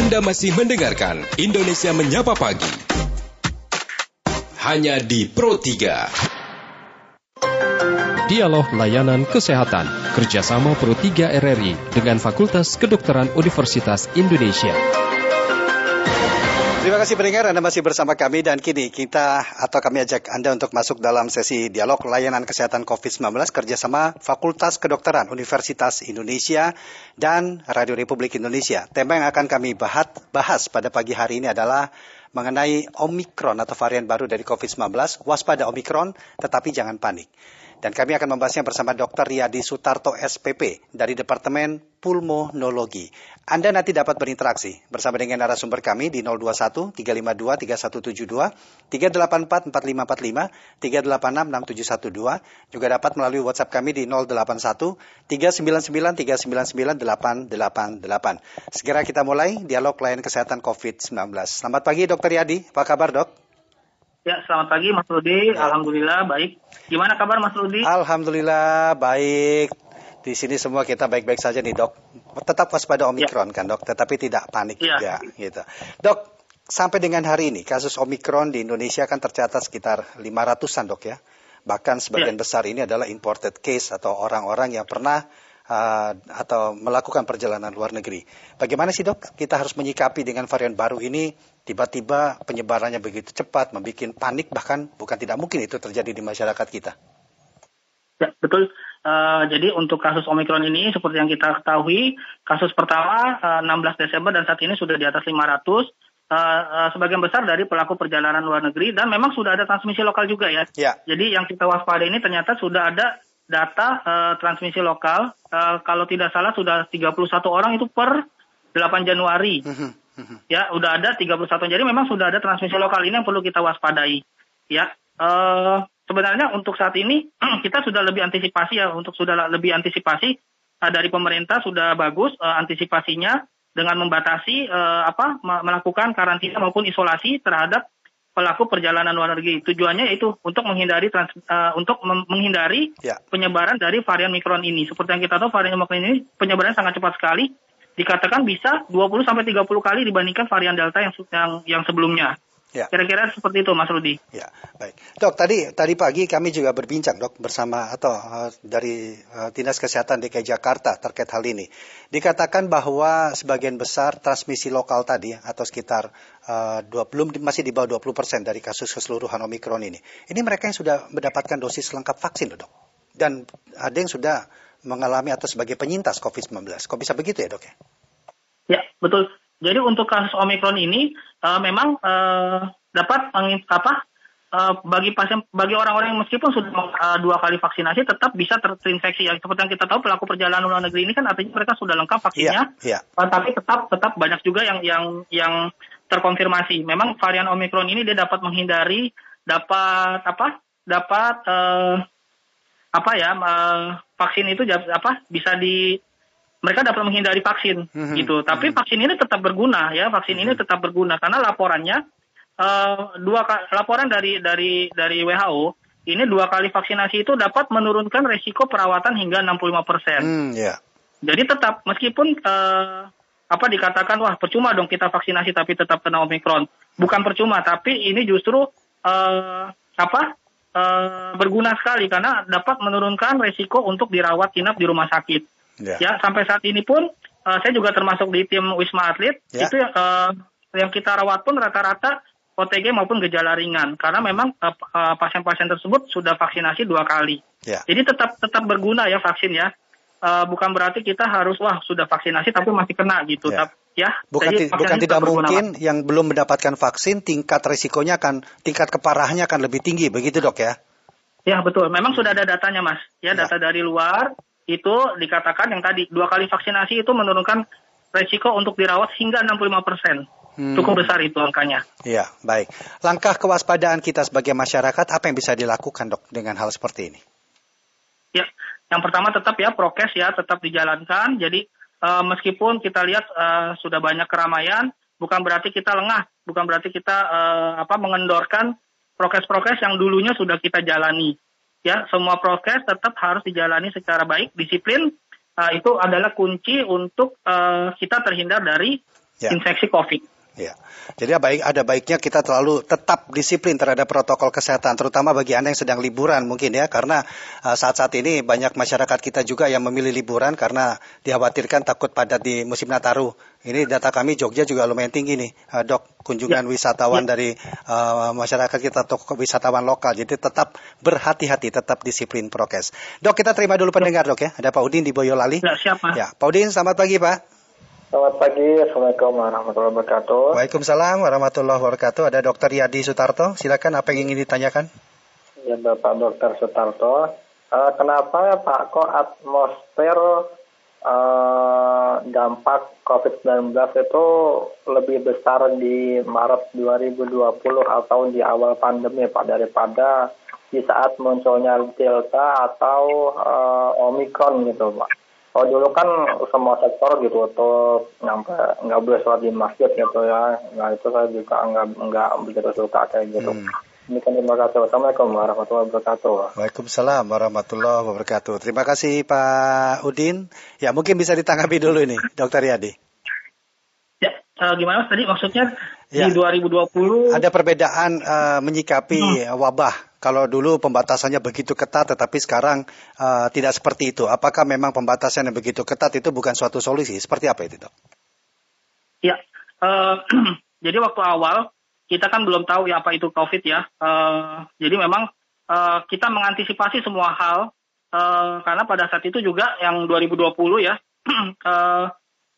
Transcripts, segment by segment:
Anda masih mendengarkan Indonesia Menyapa Pagi. Hanya di Pro 3. Dialog Layanan Kesehatan kerjasama Pro 3 RRI dengan Fakultas Kedokteran Universitas Indonesia. Terima kasih pendengar Anda masih bersama kami dan kini kita atau kami ajak Anda untuk masuk dalam sesi dialog layanan kesehatan COVID-19 kerjasama Fakultas Kedokteran Universitas Indonesia dan Radio Republik Indonesia. Tema yang akan kami bahas, bahas pada pagi hari ini adalah mengenai Omikron atau varian baru dari COVID-19. Waspada Omikron, tetapi jangan panik. Dan kami akan membahasnya bersama Dr. Riyadi Sutarto SPP dari Departemen Pulmonologi. Anda nanti dapat berinteraksi bersama dengan narasumber kami di 021 352 3172, 384 4545, 386 6712, juga dapat melalui WhatsApp kami di 081 399 399 888. Segera kita mulai dialog layan kesehatan COVID-19. Selamat pagi Dr. Riyadi, apa kabar dok? Ya, selamat pagi Mas Rudi. Ya. Alhamdulillah baik. Gimana kabar Mas Rudi? Alhamdulillah baik. Di sini semua kita baik-baik saja nih dok. Tetap waspada Omikron ya. kan dok, tetapi tidak panik ya. juga gitu. Dok, sampai dengan hari ini kasus Omikron di Indonesia kan tercatat sekitar 500-an dok ya. Bahkan sebagian ya. besar ini adalah imported case atau orang-orang yang pernah uh, atau melakukan perjalanan luar negeri. Bagaimana sih dok kita harus menyikapi dengan varian baru ini tiba-tiba penyebarannya begitu cepat, membuat panik bahkan bukan tidak mungkin itu terjadi di masyarakat kita. Ya, betul. Uh, jadi untuk kasus Omikron ini seperti yang kita ketahui, kasus pertama uh, 16 Desember dan saat ini sudah di atas 500. Uh, uh, sebagian besar dari pelaku perjalanan luar negeri dan memang sudah ada transmisi lokal juga ya. ya. Jadi yang kita waspada ini ternyata sudah ada data uh, transmisi lokal. Uh, kalau tidak salah sudah 31 orang itu per 8 Januari. Mhm. Ya, udah ada 31. Jadi memang sudah ada transmisi lokal ini yang perlu kita waspadai. Ya, uh, sebenarnya untuk saat ini kita sudah lebih antisipasi ya, untuk sudah lebih antisipasi uh, dari pemerintah sudah bagus uh, antisipasinya dengan membatasi uh, apa melakukan karantina maupun isolasi terhadap pelaku perjalanan luar negeri. Tujuannya itu untuk menghindari trans, uh, untuk menghindari ya. penyebaran dari varian Omicron ini. Seperti yang kita tahu varian Omicron ini penyebarannya sangat cepat sekali dikatakan bisa 20 sampai 30 kali dibandingkan varian Delta yang yang, yang sebelumnya. Ya. Kira-kira seperti itu Mas Rudi. Ya, baik. Dok, tadi tadi pagi kami juga berbincang Dok bersama atau uh, dari uh, Dinas Kesehatan DKI Jakarta terkait hal ini. Dikatakan bahwa sebagian besar transmisi lokal tadi atau sekitar uh, dua, belum masih di bawah 20 persen dari kasus keseluruhan Omikron ini. Ini mereka yang sudah mendapatkan dosis lengkap vaksin Dok. Dan ada yang sudah mengalami atau sebagai penyintas COVID-19. Kok bisa begitu ya dok ya? Ya, betul. Jadi untuk kasus Omikron ini uh, memang uh, dapat apa uh, bagi pasien bagi orang-orang yang meskipun sudah uh, dua kali vaksinasi tetap bisa terinfeksi. Ya seperti yang kita tahu pelaku perjalanan luar negeri ini kan artinya mereka sudah lengkap vaksinnya. Yeah, yeah. Uh, tapi tetap tetap banyak juga yang yang yang terkonfirmasi. Memang varian omikron ini dia dapat menghindari dapat apa dapat uh, apa ya uh, vaksin itu apa bisa di mereka dapat menghindari vaksin mm-hmm. gitu. Tapi mm-hmm. vaksin ini tetap berguna ya, vaksin mm-hmm. ini tetap berguna karena laporannya uh, dua laporan dari dari dari WHO ini dua kali vaksinasi itu dapat menurunkan resiko perawatan hingga 65 persen. Mm, yeah. Jadi tetap meskipun uh, apa dikatakan wah percuma dong kita vaksinasi tapi tetap kena omikron. Bukan percuma, tapi ini justru uh, apa uh, berguna sekali karena dapat menurunkan resiko untuk dirawat inap di rumah sakit. Yeah. Ya sampai saat ini pun uh, saya juga termasuk di tim Wisma Atlet yeah. itu uh, yang kita rawat pun rata-rata OTG maupun gejala ringan karena memang pasien-pasien uh, uh, tersebut sudah vaksinasi dua kali. Yeah. Jadi tetap tetap berguna ya vaksin ya. Uh, bukan berarti kita harus wah sudah vaksinasi tapi masih kena gitu. Yeah ya. Bukan, Jadi, bukan tidak mungkin yang belum mendapatkan vaksin tingkat risikonya akan tingkat keparahannya akan lebih tinggi begitu dok ya? Ya betul. Memang sudah ada datanya mas. Ya, ya. data dari luar itu dikatakan yang tadi dua kali vaksinasi itu menurunkan risiko untuk dirawat hingga 65 persen. Hmm. Cukup besar itu angkanya. Iya, baik. Langkah kewaspadaan kita sebagai masyarakat apa yang bisa dilakukan dok dengan hal seperti ini? Ya, yang pertama tetap ya prokes ya tetap dijalankan. Jadi uh, meskipun kita lihat uh, sudah banyak keramaian, bukan berarti kita lengah, bukan berarti kita uh, apa mengendorkan prokes-prokes yang dulunya sudah kita jalani. Ya, semua prokes tetap harus dijalani secara baik, disiplin uh, itu adalah kunci untuk uh, kita terhindar dari Ya. infeksi COVID. Ya. Jadi baik ada baiknya kita terlalu tetap disiplin terhadap protokol kesehatan, terutama bagi anda yang sedang liburan mungkin ya, karena uh, saat-saat ini banyak masyarakat kita juga yang memilih liburan karena dikhawatirkan takut padat di musim Nataru. Ini data kami Jogja juga lumayan tinggi nih, uh, dok, kunjungan wisatawan dari uh, masyarakat kita atau wisatawan lokal. Jadi tetap berhati-hati, tetap disiplin prokes. Dok, kita terima dulu pendengar dok ya. Ada Pak Udin di Boyolali. Ya, siapa? Ya, Pak Udin, selamat pagi Pak. Selamat pagi, Assalamualaikum warahmatullahi wabarakatuh. Waalaikumsalam warahmatullahi wabarakatuh. Ada Dr. Yadi Sutarto. Silakan apa yang ingin ditanyakan? Ya Bapak Dokter Sutarto, uh, kenapa Pak kok atmosfer uh, dampak COVID-19 itu lebih besar di Maret 2020 atau di awal pandemi Pak daripada di saat munculnya Delta atau uh, Omicron gitu Pak? Oh dulu kan semua sektor gitu tuh nyampe nggak boleh sholat di masjid gitu ya. Nah itu saya juga nggak nggak begitu suka kayak gitu. Hmm. Ini kan terima kasih. Assalamualaikum warahmatullahi wabarakatuh. Waalaikumsalam warahmatullahi wabarakatuh. Terima kasih Pak Udin. Ya mungkin bisa ditanggapi dulu ini, Dokter Yadi. Ya, uh, gimana Mas tadi maksudnya Ya. di 2020 Ada perbedaan uh, menyikapi wabah. Kalau dulu pembatasannya begitu ketat, tetapi sekarang uh, tidak seperti itu. Apakah memang pembatasan yang begitu ketat itu bukan suatu solusi? Seperti apa itu, dok? Ya, eh, jadi waktu awal kita kan belum tahu ya apa itu COVID ya. Eh, jadi memang eh, kita mengantisipasi semua hal eh, karena pada saat itu juga yang 2020 ya, eh,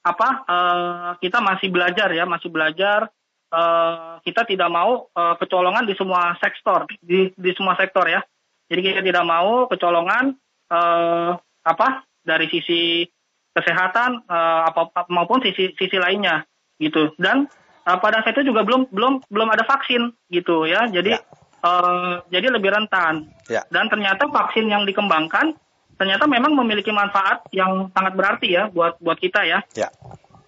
apa eh, kita masih belajar ya, masih belajar. Eh, kita tidak mau eh, kecolongan di semua sektor, di di semua sektor ya. Jadi kita tidak mau kecolongan eh, apa dari sisi kesehatan eh, apa maupun sisi sisi lainnya gitu dan uh, pada saat itu juga belum belum belum ada vaksin gitu ya jadi Ya. uh, jadi lebih rentan Ya. dan ternyata vaksin yang dikembangkan ternyata memang memiliki manfaat yang sangat berarti ya buat buat kita ya Ya.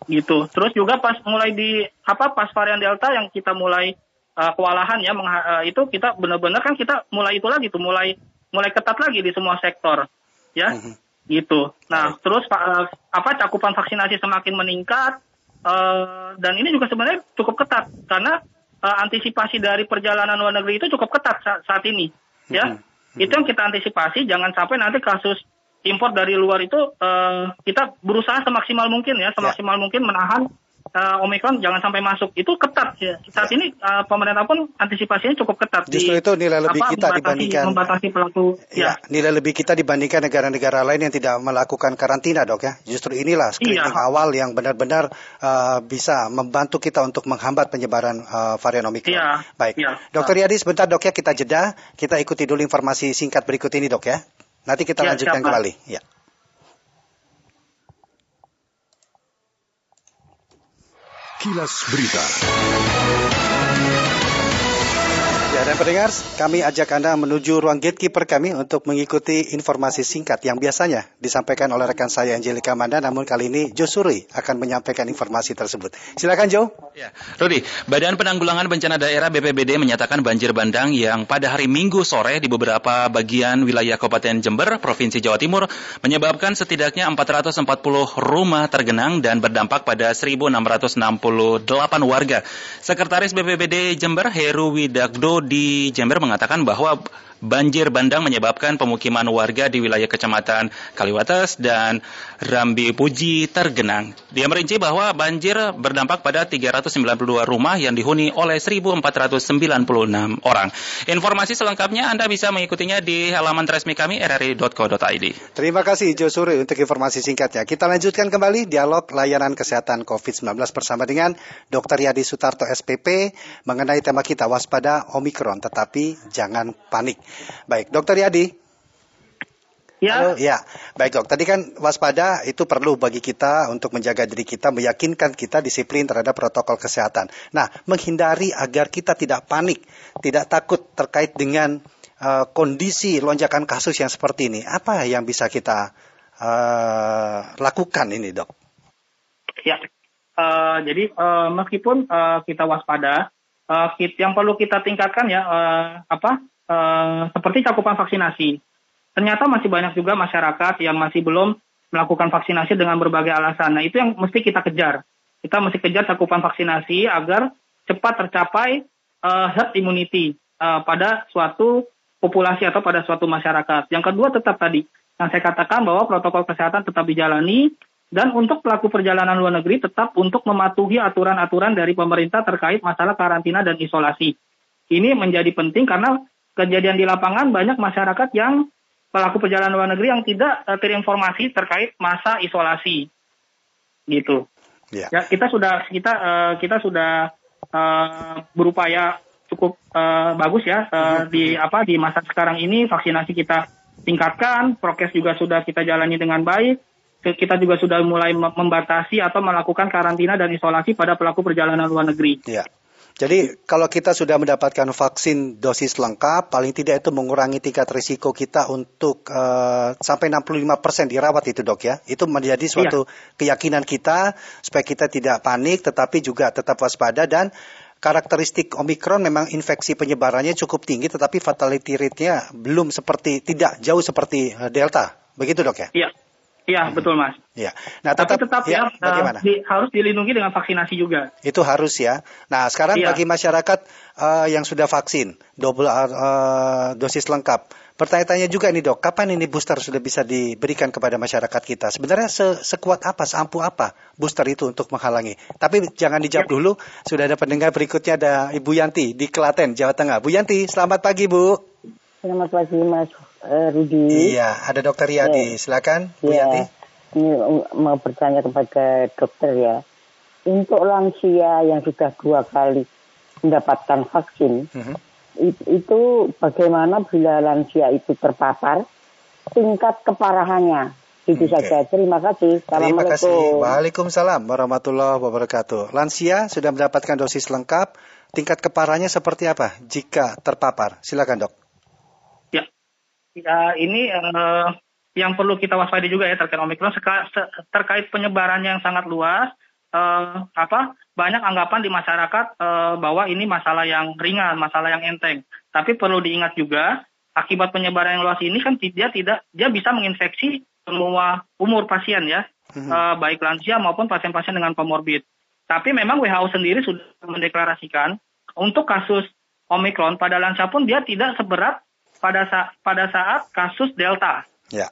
Gitu terus juga pas mulai di apa pas varian delta yang kita mulai uh, kewalahan ya uh, itu kita benar-benar kan kita mulai itu lagi tuh mulai mulai ketat lagi di semua sektor ya Mhm. gitu. Nah, terus uh, apa cakupan vaksinasi semakin meningkat uh, dan ini juga sebenarnya cukup ketat karena uh, antisipasi dari perjalanan luar negeri itu cukup ketat sa- saat ini, ya. Itu yang kita antisipasi jangan sampai nanti kasus impor dari luar itu uh, kita berusaha semaksimal mungkin ya, semaksimal mungkin menahan uh, Omicron jangan sampai masuk. Itu ketat ya. Saat ini uh, pemerintah pun antisipasinya cukup ketat Justru itu nilai lebih apa, kita membatasi- dibandingkan membatasi pelaku Ya, nilai lebih kita dibandingkan negara-negara lain yang tidak melakukan karantina, dok ya. Justru inilah screening Iya. awal yang benar-benar uh, bisa membantu kita untuk menghambat penyebaran uh, varian Omicron. Iya, Baik, iya. dokter Yadi sebentar dok ya kita jeda, kita ikuti dulu informasi singkat berikut ini dok ya. Nanti kita Ya, lanjutkan siap, Pak. kembali. Ya. Kilas Berita. Ya, dan pendengar, kami ajak Anda menuju ruang gatekeeper kami untuk mengikuti informasi singkat yang biasanya disampaikan oleh rekan saya Angelika Manda, namun kali ini Jo Suri akan menyampaikan informasi tersebut. Silakan Jo. Ya, Rudi, Badan Penanggulangan Bencana Daerah BPBD menyatakan banjir bandang yang pada hari Minggu sore di beberapa bagian wilayah Kabupaten Jember, Provinsi Jawa Timur, menyebabkan setidaknya 440 rumah tergenang dan berdampak pada 1.668 warga. Sekretaris BPBD Jember, Heru Widagdo di Jember mengatakan bahwa banjir bandang menyebabkan pemukiman warga di wilayah Kecamatan Kaliwates dan Rambi Puji tergenang. Dia merinci bahwa banjir berdampak pada 392 rumah yang dihuni oleh 1.496 orang. Informasi selengkapnya Anda bisa mengikutinya di halaman resmi kami rri.co.id. Terima kasih Jo Suri untuk informasi singkatnya. Kita lanjutkan kembali dialog layanan kesehatan COVID-19 bersama dengan Dr. Yadi Sutarto SPP mengenai tema kita waspada Omikron tetapi jangan panik. Baik, Dr. Yadi. Ya. Halo, ya. Baik dok, tadi kan waspada itu perlu bagi kita untuk menjaga diri kita, meyakinkan kita disiplin terhadap protokol kesehatan. Nah, menghindari agar kita tidak panik, tidak takut terkait dengan uh, kondisi lonjakan kasus yang seperti ini. Apa yang bisa kita uh, lakukan ini dok? Ya, Eh, jadi eh, meskipun eh, kita waspada, kit- yang perlu kita tingkatkan ya eh, apa eh, seperti cakupan vaksinasi. Ternyata masih banyak juga masyarakat yang masih belum melakukan vaksinasi dengan berbagai alasan. Nah itu yang mesti kita kejar. kita mesti kejar cakupan vaksinasi agar cepat tercapai uh, herd immunity uh, pada suatu populasi atau pada suatu masyarakat. Yang kedua tetap tadi yang saya katakan bahwa protokol kesehatan tetap dijalani dan untuk pelaku perjalanan luar negeri tetap untuk mematuhi aturan-aturan dari pemerintah terkait masalah karantina dan isolasi. Ini menjadi penting karena kejadian di lapangan banyak masyarakat yang pelaku perjalanan luar negeri yang tidak uh, terinformasi terkait masa isolasi. Gitu. Yeah. Ya, kita sudah kita uh, kita sudah uh, berupaya cukup uh, bagus ya uh, di apa di masa sekarang ini vaksinasi kita tingkatkan, prokes juga sudah kita jalani dengan baik. Kita juga sudah mulai membatasi atau melakukan karantina dan isolasi pada pelaku perjalanan luar negeri. Ya. Jadi kalau kita sudah mendapatkan vaksin dosis lengkap, paling tidak itu mengurangi tingkat risiko kita untuk uh, sampai 65% dirawat itu dok ya. Itu menjadi suatu iya. keyakinan kita supaya kita tidak panik, tetapi juga tetap waspada dan karakteristik Omikron memang infeksi penyebarannya cukup tinggi tetapi fatality rate-nya belum seperti tidak jauh seperti eh, Delta. Begitu dok ya? Iya. Iya, hmm. betul Mas. Iya. Nah, tetap, Tapi tetap ya, ya bagaimana? Uh, di, harus dilindungi dengan vaksinasi juga. Itu harus ya. Nah, sekarang ya. bagi masyarakat uh, yang sudah vaksin double uh, dosis lengkap, Pertanyaan-tanya juga nih dok, kapan ini booster sudah bisa diberikan kepada masyarakat kita? Sebenarnya se sekuat apa, seampuh apa booster itu untuk menghalangi? Tapi jangan dijawab ya. dulu, sudah ada pendengar berikutnya ada Ibu Yanti di Klaten, Jawa Tengah. Bu Yanti, selamat pagi Bu. Selamat pagi Mas uh, Rudi. Iya, ada Dokter Yadi, ya. silakan Bu ya. Yanti. Ini mau bertanya kepada dokter ya. Untuk lansia yang sudah dua kali mendapatkan vaksin, mhm. -huh itu bagaimana bila lansia itu terpapar, tingkat keparahannya. Itu okay. saja. Terima kasih. Terima kasih. Waalaikumsalam warahmatullahi wabarakatuh. Lansia sudah mendapatkan dosis lengkap. Tingkat keparahannya seperti apa jika terpapar? Silakan dok. Ya, ini uh, yang perlu kita waspadai juga ya terkait omikron terkait penyebarannya yang sangat luas uh, apa banyak anggapan di masyarakat uh, bahwa ini masalah yang ringan, masalah yang enteng. Tapi perlu diingat juga akibat penyebaran yang luas ini kan dia tidak dia bisa menginfeksi semua umur pasien ya, hmm. uh, baik lansia maupun pasien-pasien dengan komorbid. Tapi memang WHO sendiri sudah mendeklarasikan untuk kasus Omikron pada lansia pun dia tidak seberat pada saat pada saat kasus Delta. Ya.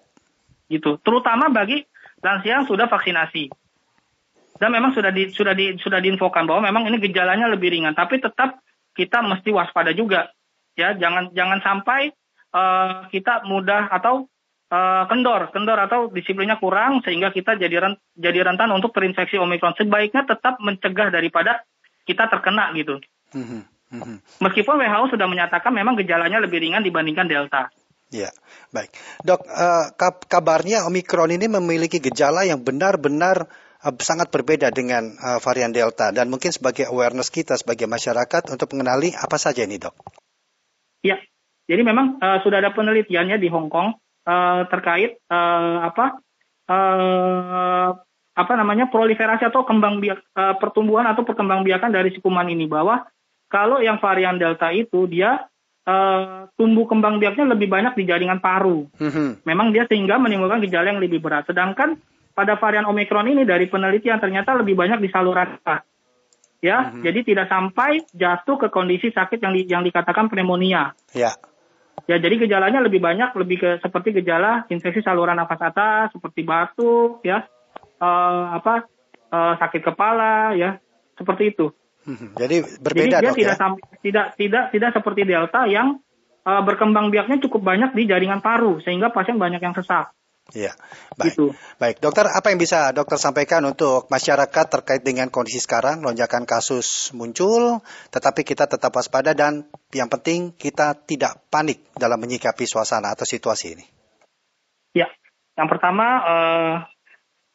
Gitu. Terutama bagi lansia yang sudah vaksinasi dan memang sudah di, sudah di, sudah diinfokan bahwa memang ini gejalanya lebih ringan tapi tetap kita mesti waspada juga ya jangan jangan sampai uh, kita mudah atau uh, kendor kendor atau disiplinnya kurang sehingga kita jadi rent, jadi rentan untuk terinfeksi omikron sebaiknya tetap mencegah daripada kita terkena gitu mm -hmm. Meskipun WHO sudah menyatakan memang gejalanya lebih ringan dibandingkan delta Ya, baik. Dok, uh, kabarnya Omikron ini memiliki gejala yang benar-benar uh, sangat berbeda dengan uh, varian Delta dan mungkin sebagai awareness kita sebagai masyarakat untuk mengenali apa saja ini dok. Ya, jadi memang uh, sudah ada penelitiannya di Hong Kong uh, terkait uh, apa uh, apa namanya proliferasi atau kembang biak uh, pertumbuhan atau perkembangbiakan dari si kuman ini bahwa kalau yang varian Delta itu dia uh, tumbuh kembang biaknya lebih banyak di jaringan paru. Mm -hmm. Memang dia sehingga menimbulkan gejala yang lebih berat. Sedangkan pada varian Omikron ini dari penelitian ternyata lebih banyak di saluran nafas. Ya, mm-hmm. jadi tidak sampai jatuh ke kondisi sakit yang di, yang dikatakan pneumonia. Ya. Ya, jadi gejalanya lebih banyak lebih ke seperti gejala infeksi saluran nafas atas seperti batuk ya. Uh, apa uh, sakit kepala ya, seperti itu. Mm-hmm. Jadi berbeda Jadi dia dok, tidak, ya? tidak tidak tidak seperti delta yang uh, berkembang biaknya cukup banyak di jaringan paru sehingga pasien banyak yang sesak. Iya, baik. Gitu. Baik, dokter, apa yang bisa dokter sampaikan untuk masyarakat terkait dengan kondisi sekarang, lonjakan kasus muncul, tetapi kita tetap waspada dan yang penting kita tidak panik dalam menyikapi suasana atau situasi ini. Ya, yang pertama eh,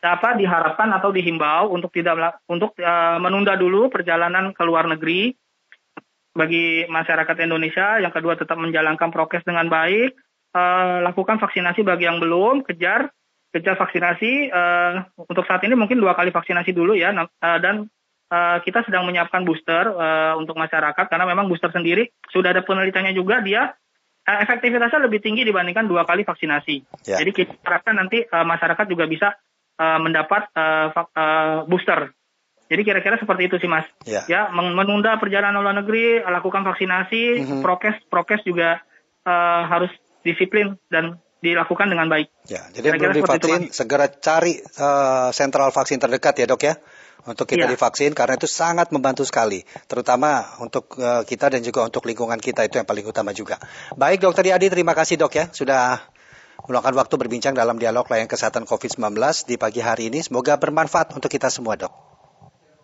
apa diharapkan atau dihimbau untuk tidak untuk eh, menunda dulu perjalanan ke luar negeri bagi masyarakat Indonesia. Yang kedua tetap menjalankan prokes dengan baik uh, lakukan vaksinasi bagi yang belum, kejar kejar vaksinasi. Uh, untuk saat ini mungkin dua kali vaksinasi dulu ya, uh, dan uh, kita sedang menyiapkan booster uh, untuk masyarakat karena memang booster sendiri sudah ada penelitiannya juga dia uh, efektivitasnya lebih tinggi dibandingkan dua kali vaksinasi. Ya. Jadi kita harapkan nanti uh, masyarakat juga bisa uh, mendapat uh, uh, booster Jadi kira-kira seperti itu sih Mas. Ya. Ya, men- menunda perjalanan luar negeri, lakukan vaksinasi, Mhm. prokes prokes juga eh, harus disiplin dan dilakukan dengan baik. Ya, jadi Kira-kira belum seperti itu, divaksin, segera cari eh, sentral vaksin terdekat ya dok ya, untuk kita Iya. divaksin karena itu sangat membantu sekali, terutama untuk eh, kita dan juga untuk lingkungan kita itu yang paling utama juga. Baik dokter Yadi, terima kasih dok ya sudah meluangkan waktu berbincang dalam dialog layanan kesehatan COVID-19 di pagi hari ini. Semoga bermanfaat untuk kita semua dok.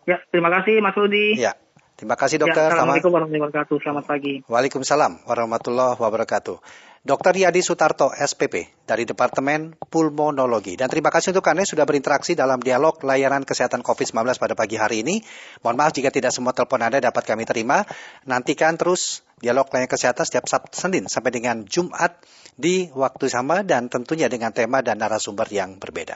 Ya, terima kasih Mas Rudi. Ya, terima kasih Ya, dokter. Selamat- Assalamualaikum warahmatullahi wabarakatuh. Selamat pagi. Waalaikumsalam warahmatullahi wabarakatuh. Dr. Yadi Sutarto, SPP, dari Departemen Pulmonologi. Dan terima kasih untuk Anda sudah berinteraksi dalam dialog layanan kesehatan COVID-19 pada pagi hari ini. Mohon maaf jika tidak semua telepon Anda dapat kami terima. Nantikan terus dialog layanan kesehatan setiap Sabtu Senin sampai dengan Jumat di waktu sama dan tentunya dengan tema dan narasumber yang berbeda.